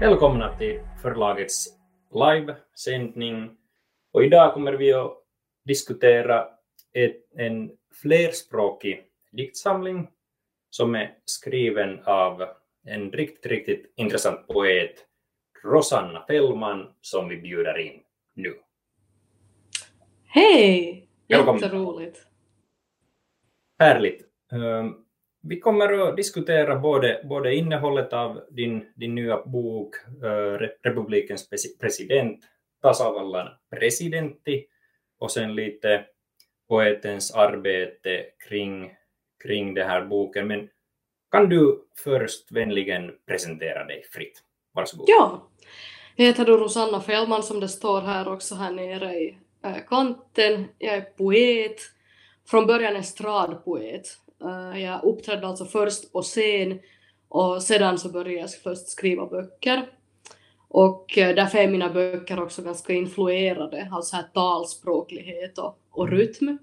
Välkomna till förlagets livesändning. Och idag kommer vi att diskutera ett, en flerspråkig diktsamling som är skriven av en riktigt, riktigt intressant poet, Rosanna Fellman, som vi bjuder in nu. Hej! Välkommen. Jätteroligt. Härligt. Ehm, vi kommer att diskutera både, både innehållet av din, din nya bok äh, Republikens president, tasavallan presidentti, och sen lite poetens arbete kring, kring den här boken. Men kan du först vänligen presentera dig fritt? Varsågod. Ja, jag heter då Rosanna Fellman som det står här också här nere i eh, kanten. Jag är poet, från början estradpoet. Eh, jag uppträdde alltså först på scen och sedan så började jag först skriva böcker. Och eh, därför är mina böcker också ganska influerade av så här talspråklighet och, och rytm.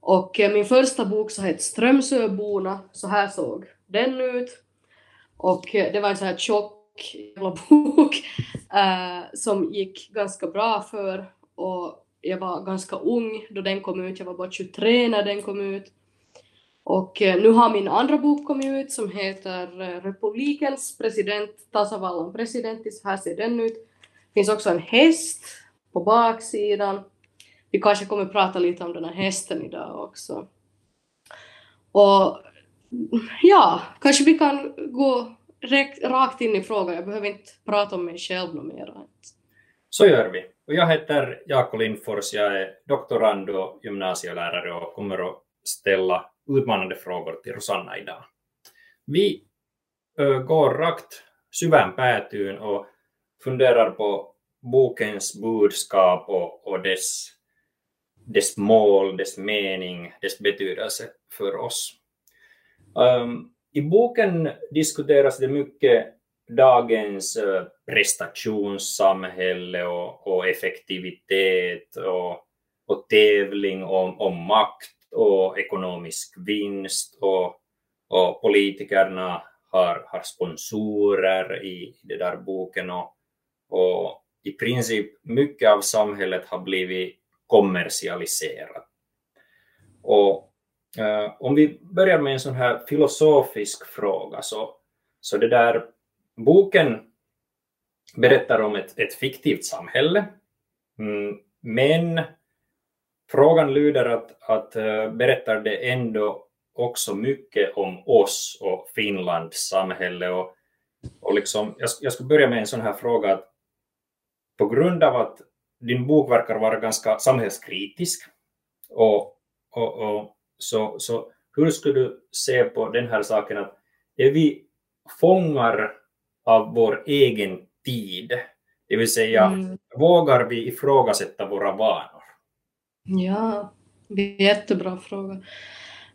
Och eh, min första bok så hette Strömsöborna, så här såg den ut. Och det var en så här tjock jävla bok äh, som gick ganska bra för och jag var ganska ung då den kom ut, jag var bara 23 när den kom ut. Och eh, nu har min andra bok kommit ut som heter eh, Republikens president, tasavallan presidentis, här ser den ut. Det finns också en häst på baksidan. Vi kanske kommer prata lite om den här hästen idag också. Och ja, kanske vi kan gå rakt, in i frågan. Jag behöver inte prata om mig själv något mer. Så gör vi. Och jag heter Jaakko Lindfors, jag är doktorand och gymnasielärare och kommer att ställa utmanande frågor till Rosanna idag. Vi går rakt syvän päätyyn och funderar på bokens budskap och, och dess, dess mål, dess mening, dess betydelse för oss. Um, I boken diskuteras det mycket dagens uh, prestationssamhälle och, och effektivitet och, och tävling om, om makt och ekonomisk vinst och, och politikerna har, har sponsorer i, i den där boken och, och i princip mycket av samhället har blivit kommersialiserat. Och eh, om vi börjar med en sån här filosofisk fråga så, så det där boken berättar om ett, ett fiktivt samhälle, mm, men frågan lyder att, att uh, berättar det ändå också mycket om oss och Finlands samhälle. Och, och liksom, jag, jag skulle börja med en sån här fråga att på grund av att din bok verkar vara ganska samhällskritisk och, och, och så, så hur skulle du se på den här saken att är vi fångar av vår egen tid? Det vill säga, Mm. vågar vi ifrågasätta våra vanor? Ja, det är en jättebra fråga.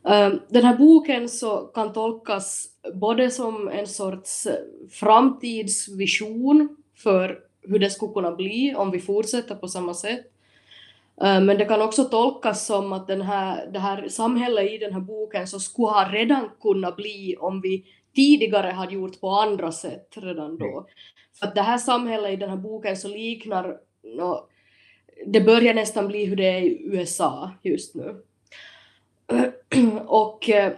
Eh, Den här boken så kan tolkas både som en sorts framtidsvision för hur det skulle kunna bli om vi fortsätter på samma sätt. Eh, Men det kan också tolkas som att den här, det här samhället i den här boken så skulle ha redan kunnat bli om vi tidigare hade gjort på andra sätt redan då. För att det här samhället i den här boken så liknar det börjar nästan bli hur det är i USA just nu. Och eh,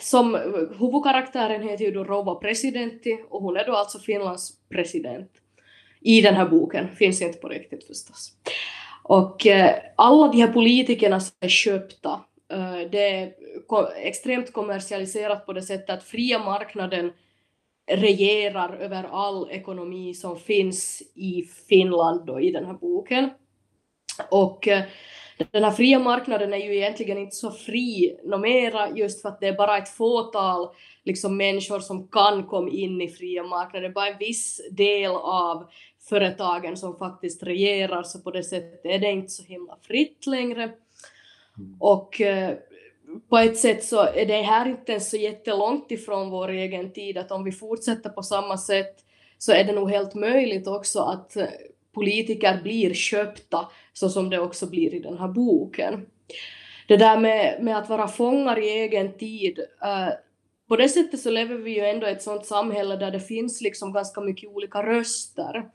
som huvudkaraktären heter ju då Rova presidentti och hon är då alltså Finlands president. I den här boken, finns inte på riktigt förstås. Och eh, alla de här politikerna som är köpta, eh, det är extremt kommersialiserat på det sättet att fria marknaden regerar över all ekonomi som finns i Finland då i den här boken. Och eh, den här fria marknaden är ju egentligen inte så fri nå mera just för att det är bara ett fåtal liksom, människor som kan komma in i fria marknaden. Bara en viss del av företagen som faktiskt regerar så på det sättet är det inte så himla fritt längre. Och eh, på ett sätt så är det här inte ens så jättelångt ifrån vår egen tid att om vi fortsätter på samma sätt så är det nog helt möjligt också att eh, politiker blir köpta så som det också blir i den här boken. Det där med, med att vara fångar i egen tid, eh, på det sättet så lever vi ju ändå i ett sånt samhälle där det finns liksom ganska mycket olika röster.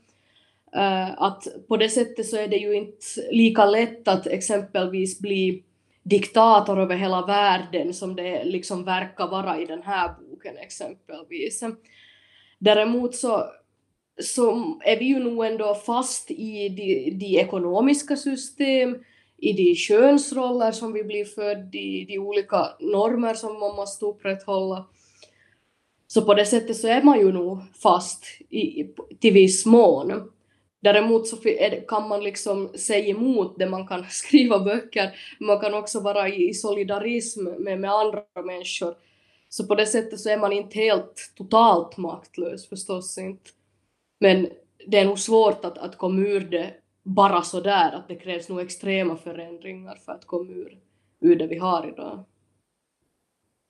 Eh, att på det sättet så är det ju inte lika lätt att exempelvis bli diktator över hela världen som det liksom verkar vara i den här boken exempelvis. Däremot så, så är vi ju nog ändå fast i de, de ekonomiska system, i de könsroller som vi blir född i, de olika normer som man måste upprätthålla. Så på det sättet så är man ju nog fast i, till viss mån. Däremot så kan man liksom säga emot det, man kan skriva böcker, man kan också vara i solidarism med, med andra människor. Så på det sättet så är man inte helt totalt maktlös förstås inte. Men det är nog svårt att, att komma ur det bara så där, att det krävs nog extrema förändringar för att komma ur, ur det vi har idag.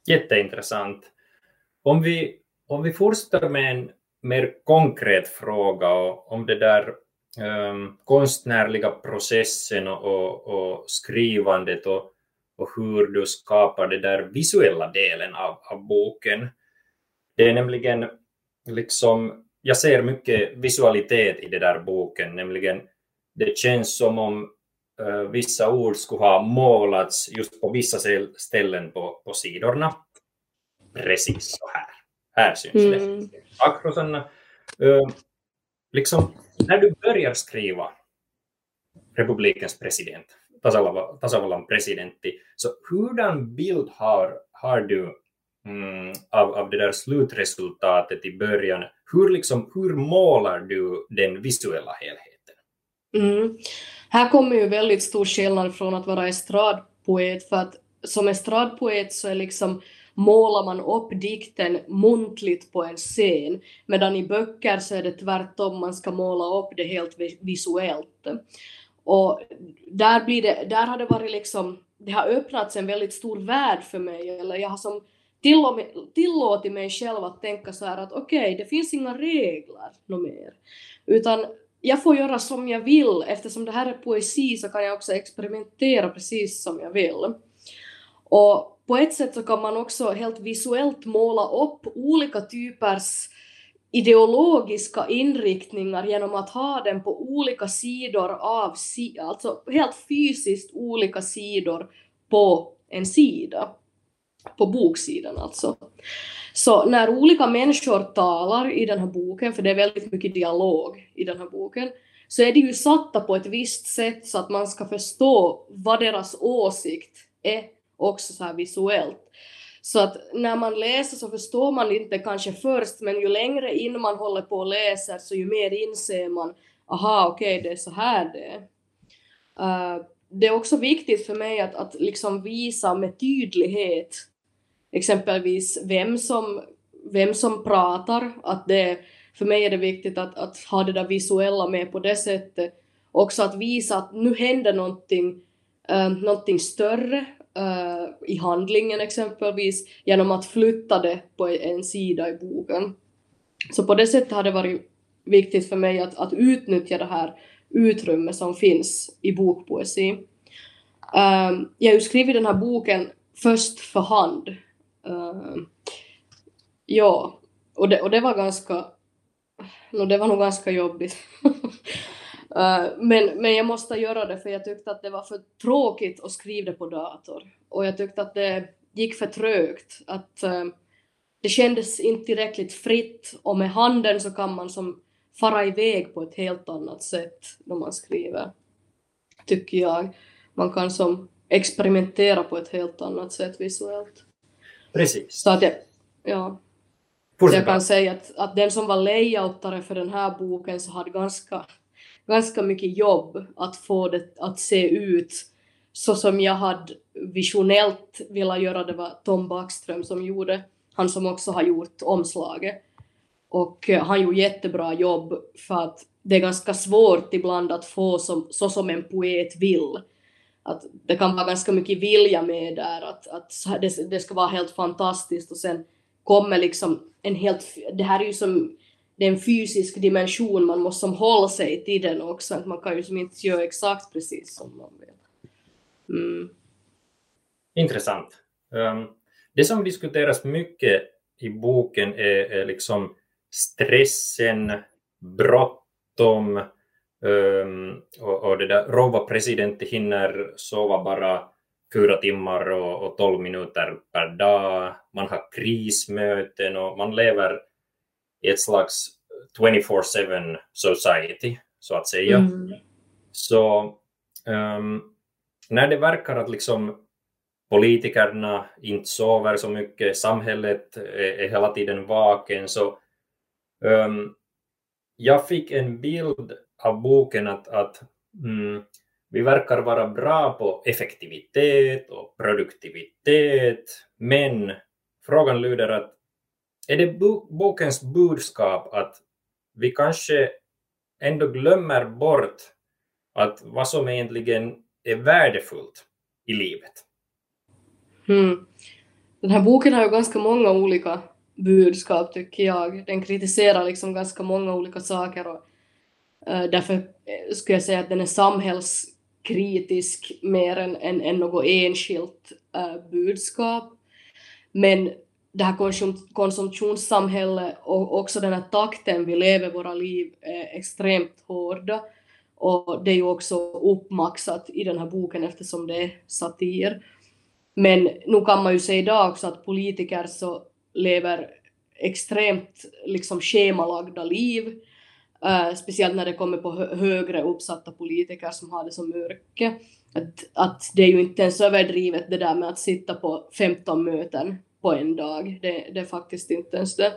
Jätteintressant. Om vi, om vi fortsätter med en mer konkret fråga om det där um, konstnärliga processen och, och, och skrivandet och, och, hur du skapar den där visuella delen av, av boken. Det är nämligen liksom, jag ser mycket visualitet i den där boken, nämligen det känns som om uh, vissa ord skulle ha målats just på vissa ställen på, på sidorna. Precis så här. Här syns mm. det. Akrosarna. Uh, liksom, när du börjar skriva republikens president, tasavallan presidentti, så hurdan bild har, har du mm, av, av det där slutresultatet i början? Hur, liksom, hur målar du den visuella helheten? Mm. Här kommer ju väldigt stor skillnad från att vara estradpoet, för att som estradpoet så är liksom målar man upp dikten muntligt på en scen, medan i böcker så är det tvärtom, man ska måla upp det helt visuellt. Och där, blir det, där har det varit liksom, det har öppnats en väldigt stor värld för mig, eller jag har som tillåtit mig själv att tänka så här att okej, okay, det finns inga regler no mer, utan jag får göra som jag vill, eftersom det här är poesi så kan jag också experimentera precis som jag vill. Och på ett sätt så kan man också helt visuellt måla upp olika typers ideologiska inriktningar genom att ha den på olika sidor av, alltså helt fysiskt olika sidor på en sida, på boksidan alltså. Så när olika människor talar i den här boken, för det är väldigt mycket dialog i den här boken, så är de ju satta på ett visst sätt så att man ska förstå vad deras åsikt är också så här visuellt. Så att när man läser så förstår man inte kanske först, men ju längre in man håller på och läser så ju mer inser man, aha okej okay, det är så här det är. Uh, det är också viktigt för mig att, att liksom visa med tydlighet exempelvis vem som, vem som pratar, att det, för mig är det viktigt att, att ha det där visuella med på det sättet. Också att visa att nu händer någonting, äh, någonting större, äh, i handlingen exempelvis genom att flytta det på en sida i boken. Så på det sättet har det varit viktigt för mig att, att utnyttja det här utrymme som finns i bokpoesi. Ehm, jag har ju skrivit den här boken först för hand. Ehm, ja, och det, och det var ganska, no, det var nog ganska jobbigt. Uh, men, men jag måste göra det för jag tyckte att det var för tråkigt att skriva det på dator. Och jag tyckte att det gick för trögt. Att det kändes inte tillräckligt fritt och med handen så kan man som fara iväg på ett helt annat sätt när man skriver. Tycker jag. Man kan som experimentera på ett helt annat sätt visuellt. Precis. Så att jag, ja. Så jag kan säga att, att den som var layoutare för den här boken så hade ganska ganska mycket jobb att få det att se ut så som jag hade visionellt velat göra. Det var Tom Backström som gjorde, han som också har gjort omslaget. Och eh, har han gjorde jättebra jobb för att det är ganska svårt ibland att få som, så som en poet vill. Att det kan vara ganska mycket vilja med där, att, att det, det ska vara helt fantastiskt och sen kommer liksom en helt... Det här är ju som det är en fysisk dimension, man måste som hålla sig till den också, man kan ju som inte göra exakt precis som man vill. Mm. Intressant. Um, det som diskuteras mycket i boken är, är liksom stressen, bråttom um, och, och det där Rova president hinner sova bara fyra timmar och, och 12 minuter per dag. Man har krismöten och man lever i ett slags 24-7 society, så att säga. Mm. Så um, när det verkar att liksom politikerna inte sover så mycket, samhället är, är hela tiden vaken, så um, jag fick en bild av boken att, att mm, vi verkar vara bra på effektivitet och produktivitet, men frågan lyder att är det bokens budskap att vi kanske ändå glömmer bort att vad som egentligen är värdefullt i livet? Mm. Den här boken har ju ganska många olika budskap tycker jag. Den kritiserar liksom ganska många olika saker och eh, därför eh, skulle jag säga att den är samhällskritisk mer än, än, än något enskilt eh, budskap. Men det här konsumtionssamhället och också den här takten vi lever våra liv är extremt hårda. Och det är ju också uppmaxat i den här boken eftersom det är satir. Men nu kan man ju säga idag också att politiker så lever extremt liksom schemalagda liv. Uh, speciellt när det kommer på hö högre uppsatta politiker som har det som yrke. Att, att det är ju inte ens överdrivet det där med att sitta på 15 möten på en dag. Det, det är faktiskt inte ens det.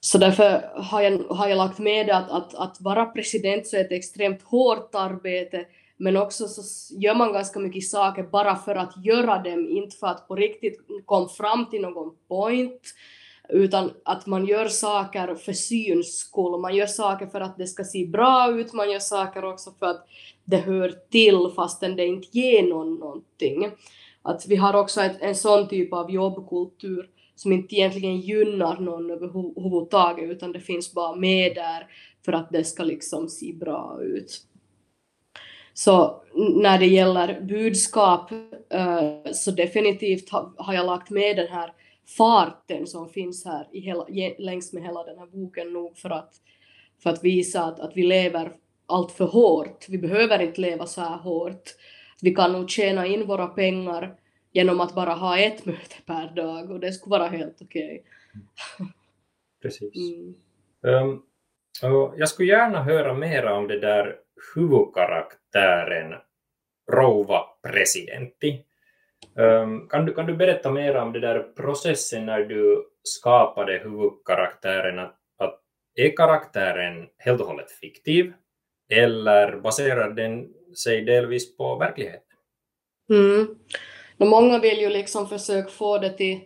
Så därför har jag, har jag lagt med det att, att, att vara president så är ett extremt hårt arbete men också så gör man ganska mycket saker bara för att göra dem, inte för att på riktigt komma fram till någon point, utan att man gör saker för syns skull. Man gör saker för att det ska se bra ut, man gör saker också för att det hör till fastän det inte ger någon någonting. Att vi har också ett, en sån typ av jobbkultur som inte egentligen gynnar någon överhuvudtaget utan det finns bara med där för att det ska liksom se bra ut. Så när det gäller budskap uh, så definitivt ha, har jag lagt med den här farten som finns här i hela, längs med hela den här boken nog för att, för att visa att, att vi lever allt för hårt. Vi behöver inte leva så här hårt. Vi kan nog tjäna in våra pengar genom att bara ha ett möte per dag och det skulle vara helt okej. Okay. Precis. Mm. Um, jag skulle gärna höra mer om det där huvudkaraktären Rouva presidentti. Um, kan, du, kan du berätta mer om det där processen när du skapade huvudkaraktären? Att, att är karaktären helt och hållet fiktiv eller baserar den sig delvis på verkligheten? Mm. många vill ju liksom försöka få det till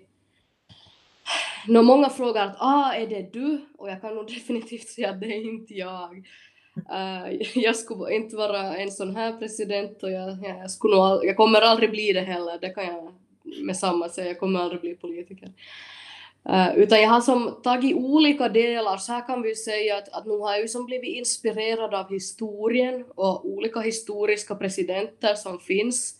Nå, många frågar att ah, är det du? Och jag kan nog definitivt säga att det är inte jag. Eh, jag skulle inte vara en sån här president och jag, jag, skulle nog, jag kommer aldrig bli det heller, det kan jag med samma säga, jag kommer aldrig bli politiker. Uh, utan jag har som tagit olika delar, så här kan vi säga att, att nu har jag ju som blivit inspirerad av historien och olika historiska presidenter som finns.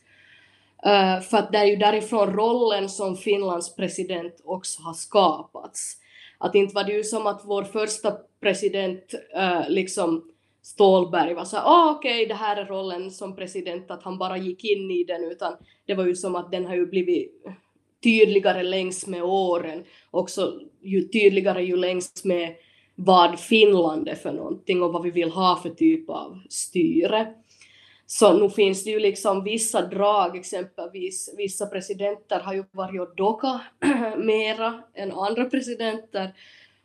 Uh, för att det är ju därifrån rollen som Finlands president också har skapats. Att inte var det ju som att vår första president uh, liksom Stålberg var så här, ah, okej, okay, det här är rollen som president, att han bara gick in i den, utan det var ju som att den har ju blivit tydligare längs med åren, också ju tydligare ju längs med vad Finland är för någonting och vad vi vill ha för typ av styre. Så nu finns det ju liksom vissa drag, exempelvis vissa presidenter har ju varit och docka mera än andra presidenter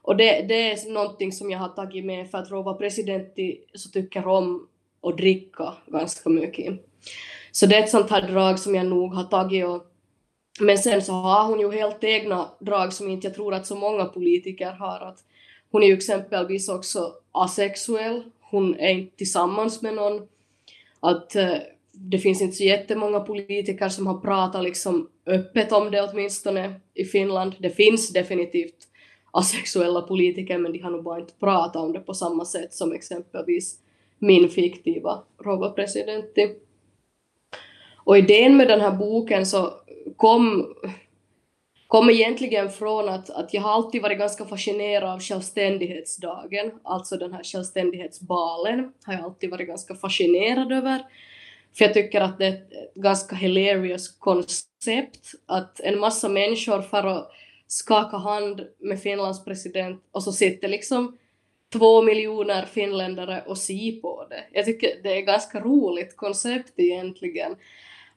och det, det är någonting som jag har tagit med för att Rova president så tycker om att dricka ganska mycket. Så det är ett sånt här drag som jag nog har tagit och men sen så har hon ju helt egna drag som inte jag tror att så många politiker har. Att hon är ju exempelvis också asexuell, hon är inte tillsammans med någon. Att eh, det finns inte så jättemånga politiker som har pratat liksom öppet om det åtminstone i Finland. Det finns definitivt asexuella politiker men de har nog bara inte pratat om det på samma sätt som exempelvis min fiktiva robotpresident. Och idén med den här boken så kom, kom egentligen från att, att jag har alltid varit ganska fascinerad av självständighetsdagen, alltså den här självständighetsbalen har jag alltid varit ganska fascinerad över. För jag tycker att det är ett ganska hilarious koncept att en massa människor far och skaka hand med Finlands president och så sitter liksom två miljoner finländare och si på det. Jag tycker det är ett ganska roligt koncept egentligen.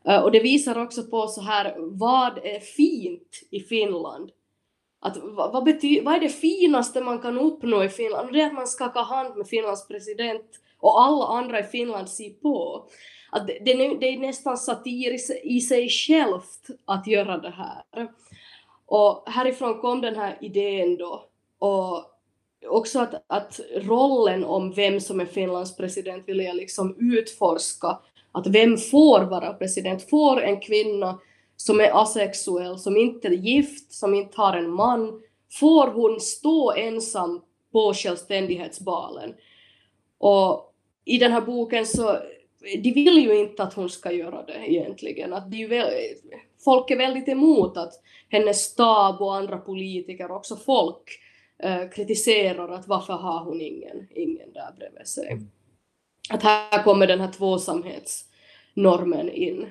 Eh, och det visar också på så här, vad är fint i Finland? Att, vad, vad, bety, vad är det finaste man kan uppnå i Finland? Det är att man skakar hand med Finlands president och alla andra i Finland ser på. Att det, det, det är nästan satir i sig självt att göra det här. Och härifrån kom den här idén då. Och också att, att rollen om vem som är Finlands president vill jag liksom utforska. Att vem får vara president? Får en kvinna som är asexuell, som inte är gift, som inte har en man, får hon stå ensam på självständighetsbalen? Och i den här boken så de vill ju inte att hon ska göra det egentligen. Att de vill folk är väldigt emot att hennes stab och andra politiker, också folk, eh, kritiserar att varför har hon ingen, ingen där bredvid sig. Mm. Att här kommer den här tvåsamhetsnormen in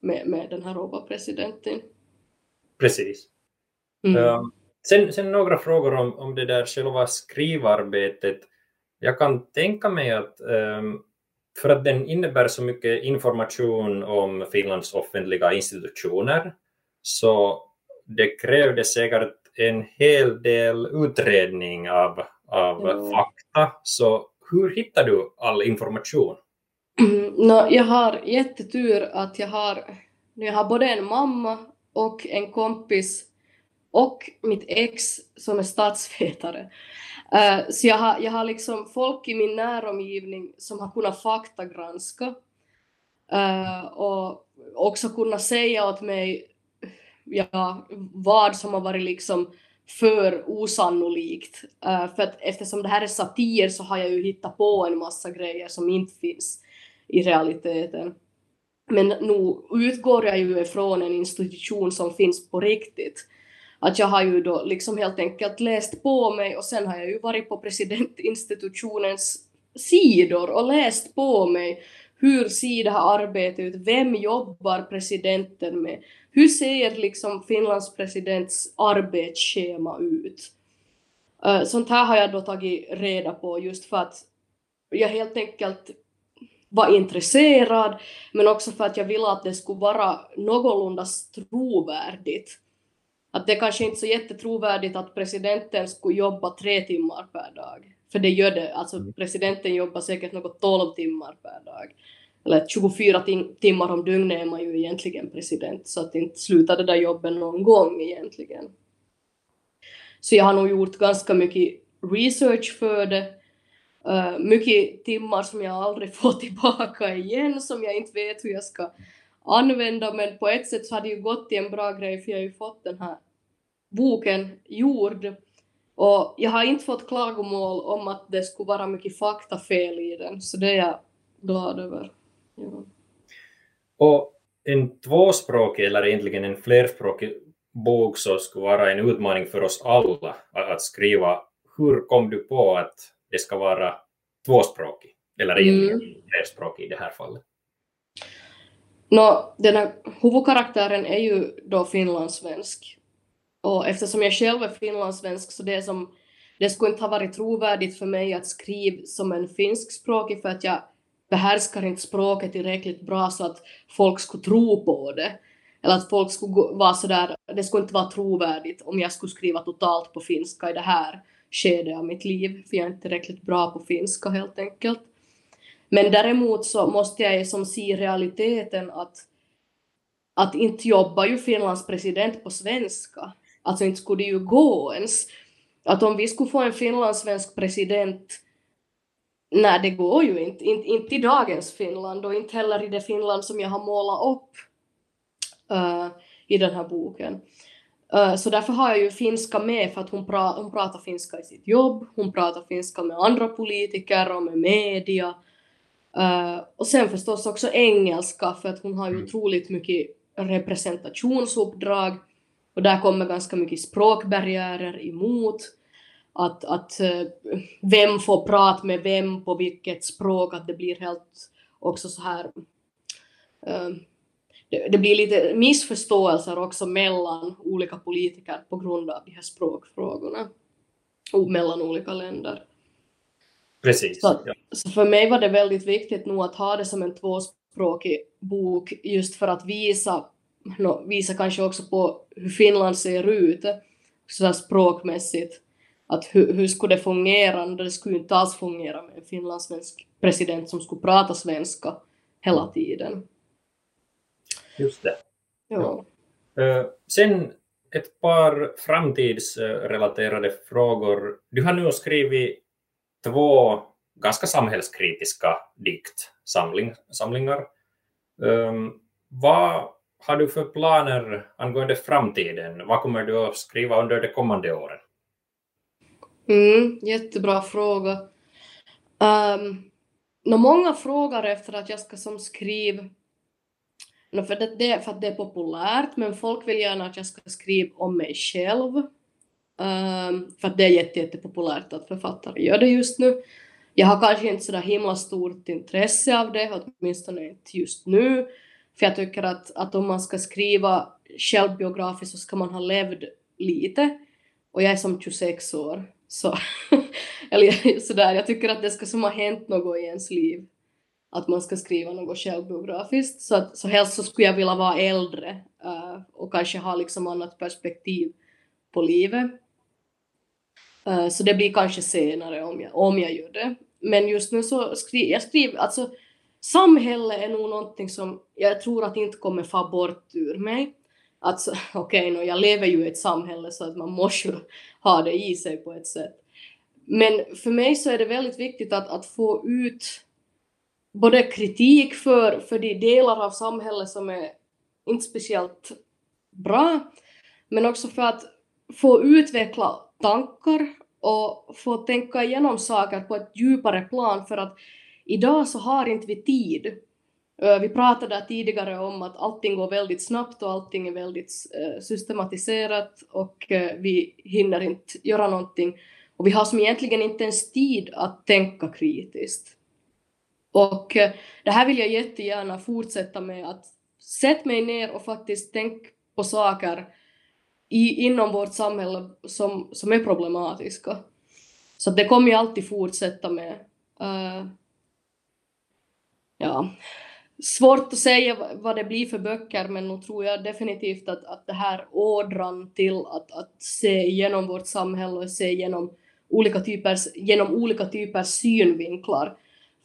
med, med den här Oba-presidenten. Precis. Mm. Uh, sen, sen några frågor om, om det där själva skrivarbetet. Jag kan tänka mig att um, för att den innebär så mycket information om Finlands offentliga institutioner så det krävde säkert en hel del utredning av, av mm. fakta. Så hur hittar du all information? Mm, no, jag har jättetur att jag har, jag har både en mamma och en kompis och mitt ex som är statsvetare. Uh, så jag har, jag har liksom folk i min näromgivning som har kunnat faktagranska uh, och också kunnat säga åt mig ja, vad som har varit liksom för osannolikt. Uh, för att eftersom det här är satir så har jag ju hittat på en massa grejer som inte finns i realiteten. Men nu utgår jag ju ifrån en institution som finns på riktigt att jag har ju då liksom helt enkelt läst på mig och sen har jag ju varit på presidentinstitutionens sidor och läst på mig hur ser det här arbetet ut? Vem jobbar presidenten med? Hur ser liksom Finlands presidents arbetsschema ut? Eh, sånt här har jag då tagit reda på just för att jag helt enkelt var intresserad men också för att jag ville att det skulle vara någorlunda trovärdigt att det är kanske inte så jättetrovärdigt att presidenten skulle jobba tre timmar per dag. För det gör det, alltså mm. presidenten jobbar säkert något 12 timmar per dag. Eller 24 tim timmar om dygnet är man ju egentligen president, så att inte slutar det där jobbet någon gång egentligen. Så jag har nog gjort ganska mycket research för det. Uh, mycket timmar som jag aldrig får tillbaka igen, som jag inte vet hur jag ska använda men på ett sätt så har det ju gått till en bra grej för jag har ju fått den här boken gjord och jag har inte fått klagomål om att det skulle vara mycket faktafel i den så det är jag glad över. Ja. Och en tvåspråkig eller egentligen en flerspråkig bok så skulle vara en utmaning för oss alla att skriva. Hur kom du på att det ska vara tvåspråkig eller egentligen mm. flerspråkig i det här fallet? Nå, den här huvudkaraktären är ju då finlandssvensk. Och eftersom jag själv är finlandssvensk så det som det skulle inte ha varit trovärdigt för mig att skriva som en finskspråkig för att jag behärskar inte språket tillräckligt bra så att folk skulle tro på det. Eller att folk skulle vara sådär, det skulle inte vara trovärdigt om jag skulle skriva totalt på finska i det här skedet av mitt liv, för jag är inte tillräckligt bra på finska helt enkelt. Men däremot så måste jag som se realiteten att, att inte jobbar ju Finlands president på svenska. Alltså inte skulle det ju gå ens. Att om vi skulle få en finlandssvensk president Nej, det går ju inte. inte. Inte i dagens Finland och inte heller i det Finland som jag har målat upp uh, i den här boken. Uh, så därför har jag ju finska med för att hon, pra hon pratar finska i sitt jobb, hon pratar finska med andra politiker och med media Uh, och sen förstås också engelska för att hon har ju mm. otroligt mycket representationsuppdrag och där kommer ganska mycket språkbarriärer emot. Att, att vem får prata med vem på vilket språk, att det blir helt också så här det, det blir lite missförståelser också mellan olika politiker på grund av de här språkfrågorna och mellan olika länder. Precis. Så, ja. så, för mig var det väldigt viktigt nog att ha det som en tvåspråkig bok just för att visa, no, visa kanske också på hur Finland ser ut så språkmässigt. Att hur, hur skulle det fungera? Det skulle inte alls fungera med en finlandssvensk president som skulle prata svenska hela tiden. Just det. Ja. Uh, sen ett par framtidsrelaterade frågor. Du har nu skrivit två ganska samhällskritiska diktsamlingar. Um, ehm, vad har du för planer angående framtiden? Vad kommer du att skriva under de kommande åren? Mm, jättebra fråga. Um, många frågar efter att jag ska som skriva No, för, det, det, för att det är populärt, men folk vill gärna att jag ska skriva om mig själv. Um, för att det är jätte, jättepopulärt att författare gör det just nu. Jag har kanske inte sådär himla stort intresse av det, åtminstone inte just nu. För jag tycker att, att om man ska skriva självbiografiskt så ska man ha levt lite. Och jag är som 26 år. Så, eller sådär, jag tycker att det ska som ha hänt något i ens liv att man ska skriva något självbiografiskt. Så, att, så helst så skulle jag vilja vara äldre uh, och kanske ha liksom annat perspektiv på livet. Uh, så det blir kanske senare om jag, om jag gör det. Men just nu så skriver jag skriver, alltså samhälle är nog någonting som jag tror att inte kommer få bort ur mig. Alltså, okej, okay, jag lever ju i ett samhälle så att man måste ju ha det i sig på ett sätt. Men för mig så är det väldigt viktigt att, att få ut både kritik för, för de delar av samhället som är inte speciellt bra, men också för att få utveckla tankar och få tänka igenom saker på ett djupare plan för att idag så har inte vi tid. Vi pratade tidigare om att allting går väldigt snabbt och allting är väldigt eh, systematiserat och eh, vi hinner inte göra någonting. Och vi har som egentligen inte ens tid att tänka kritiskt. Och eh, det här vill jag jättegärna fortsätta med att sätta mig ner och faktiskt tänka på saker i, inom vårt samhälle som, som är problematiska. Så det kommer jag alltid fortsätta med. Uh, ja, svårt att säga vad det blir för böcker, men nu tror jag definitivt att, att det här ådran till att, att se igenom vårt samhälle och se genom olika typer genom olika typer synvinklar.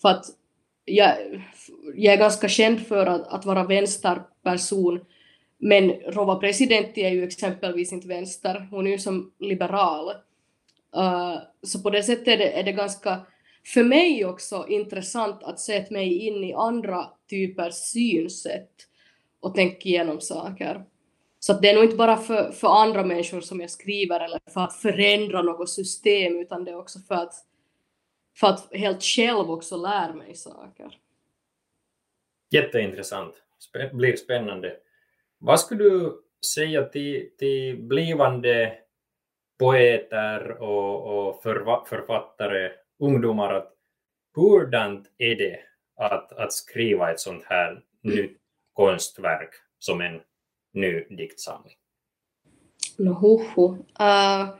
För att jag, jag är ganska känd för att, att vara vänsterperson, men Rova Presidenti är ju exempelvis inte vänster, hon är ju som liberal. Uh, så på det sättet är det, är det ganska, för mig också, intressant att sätta mig in i andra typers synsätt och tänka igenom saker. Så det är nog inte bara för, för andra människor som jag skriver eller för att förändra något system, utan det är också för att för att helt själv också lära mig saker. Jätteintressant. Sp blir spännande. Vad skulle du säga till, till blivande poeter och, och författare, ungdomar, att hurdant är det att, att skriva ett sånt här mm. nytt konstverk som en ny diktsamling? No. Uh,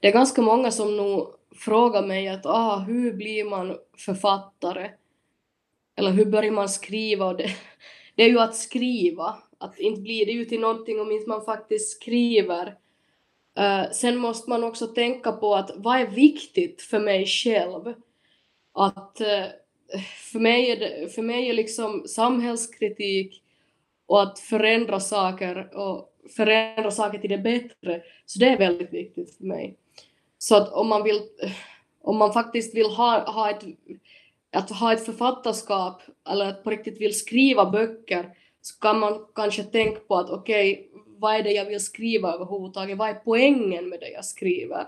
det är ganska många som nog frågar mig att ah, hur blir man författare? Eller hur börjar man skriva? Det, det är ju att skriva. Att inte blir det ju till någonting om inte man faktiskt skriver. Uh, sen måste man också tänka på att vad är viktigt för mig själv? Att uh, för, mig är det, för mig är liksom samhällskritik och att förändra saker och förändra saker till det bättre, så det är väldigt viktigt för mig. Så att om man vill, om man faktiskt vill ha, ha ett, att ha ett författarskap eller att på riktigt vill skriva böcker så kan man kanske tänka på att okej, okay, vad är det jag vill skriva överhuvudtaget? Vad är poängen med det jag skriver?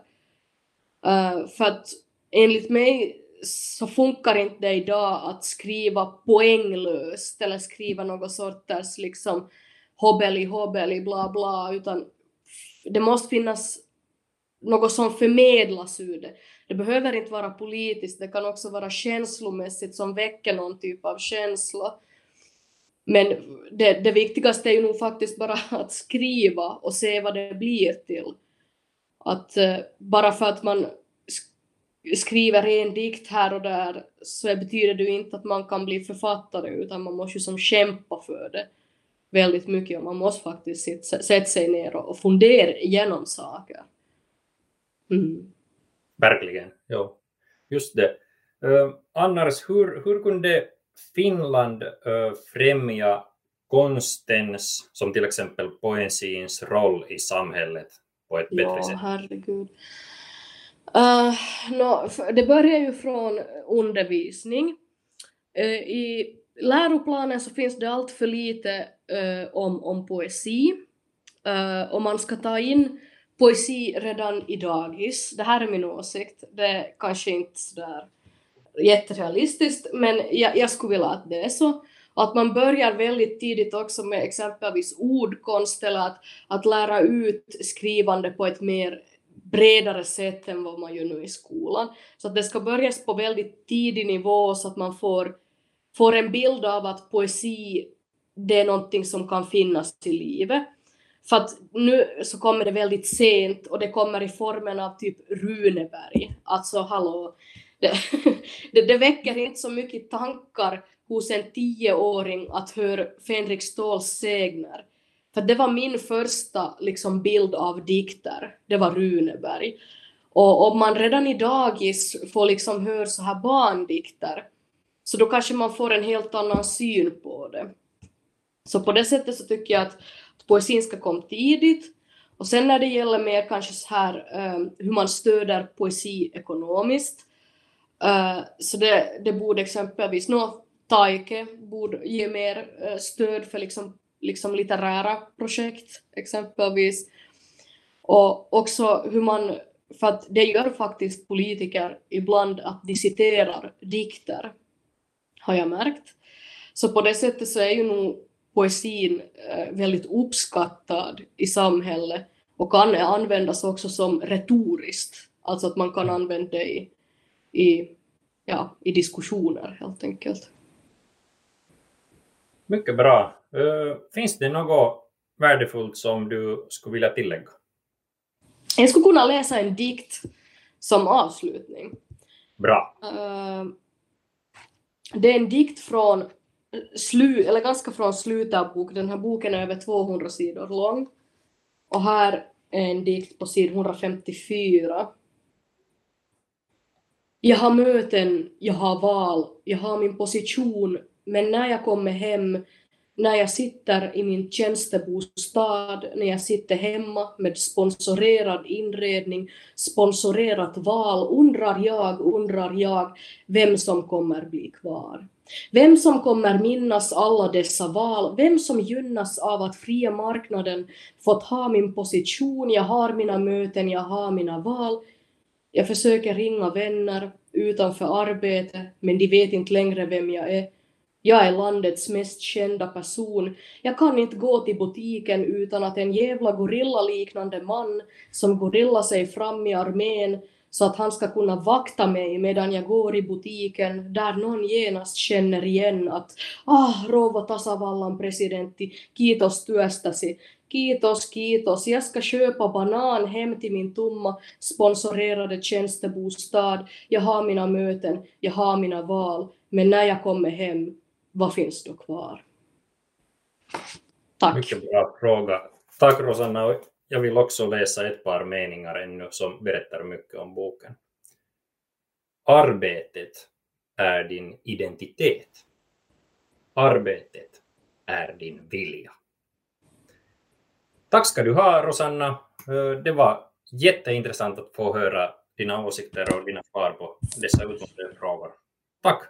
Uh, för att enligt mig så funkar inte det idag att skriva poänglöst eller skriva något sorters liksom hobbeli, hobbeli, bla bla, utan det måste finnas något som förmedlas ur det. Det behöver inte vara politiskt, det kan också vara känslomässigt som väcker någon typ av känsla. Men det, det viktigaste är ju nog faktiskt bara att skriva och se vad det blir till. Att uh, bara för att man skriver en dikt här och där så betyder det ju inte att man kan bli författare utan man måste ju som kämpa för det väldigt mycket och man måste faktiskt sätta sig ner och fundera igenom saker. Mm. Verkligen, ja. Just det. Uh, annars, hur, hur kunde Finland främja konstens, som till exempel poesins roll i samhället på ett ja, bättre sätt? Ja, herregud. Uh, no, det börjar ju från undervisning. Uh, I läroplanen så finns det allt för lite uh, om, om poesi uh, och man ska ta in poesi redan i dagis. Det här är min åsikt. Det är kanske inte sådär jätterealistiskt men jag, jag skulle vilja att det är så. Att man börjar väldigt tidigt också med exempelvis ordkonst eller att, att lära ut skrivande på ett mer bredare sätt än vad man gör nu i skolan. Så att det ska börjas på väldigt tidig nivå så att man får, får en bild av att poesi det är någonting som kan finnas i livet. För att nu så kommer det väldigt sent och det kommer i formen av typ Runeberg. Alltså hallå, det, det, det väcker inte så mycket tankar hos en tioåring att höra Fänrik Ståls sägner. För det var min första liksom, bild av dikter, det var Runeberg. Och om man redan i dagis får liksom höra så här barndikter, så då kanske man får en helt annan syn på det. Så på det sättet så tycker jag att poesin ska komma tidigt. Och sen när det gäller mer kanske så här um, hur man stöder poesi ekonomiskt, uh, så det, det borde exempelvis, nå, Taike borde ge mer uh, stöd för liksom liksom litterära projekt exempelvis. Och också hur man, för att det gör faktiskt politiker ibland att de citerar dikter, har jag märkt. Så på det sättet så är ju nog poesin uh, väldigt uppskattad i samhället och kan användas också som retoriskt, alltså att man kan använda det i, i, ja, i diskussioner helt enkelt. Mycket bra. Uh, finns det något värdefullt som du skulle vilja tillägga? Jag skulle kunna läsa en dikt som avslutning. Bra. Uh, det är en dikt från slu, eller ganska från slutet av boken. Den här boken är över 200 sidor lång. Och här är en dikt på sid 154. Jag har möten, jag har val, jag har min position, men när jag kommer hem, när jag sitter i min tjänstebostad, när jag sitter hemma med sponsorerad inredning, sponsorerat val, undrar jag, undrar jag vem som kommer bli kvar. Vem som kommer minnas alla dessa val, vem som gynnas av att fria marknaden fått ha min position, jag har mina möten, jag har mina val. Jag försöker ringa vänner utanför arbete, men de vet inte längre vem jag är. Jag är landets mest kända person. Jag kan inte gå till butiken utan att en jävla gorillaliknande man som gorillar sig fram i armén så att han ska kunna vakta mig medan jag går i butiken där någon genast känner igen att ah, rouva tasavallan presidentti, kiitos työstäsi. Kiitos, kiitos. Jag ska köpa banan hem till min tomma sponsorerade tjänstebostad. Jag har mina möten, jag har mina val. Men när jag kommer hem vad finns då kvar? Tack. Mycket bra fråga. Tack Rosanna. Jag vill också läsa ett par meningar ännu som berättar mycket om boken. Arbetet är din identitet. Arbetet är din vilja. Tack ska du ha Rosanna. Eh, det var jätteintressant att få höra dina åsikter och dina svar på dessa utmanande frågor. Tack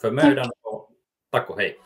för mödan och Tack och hej!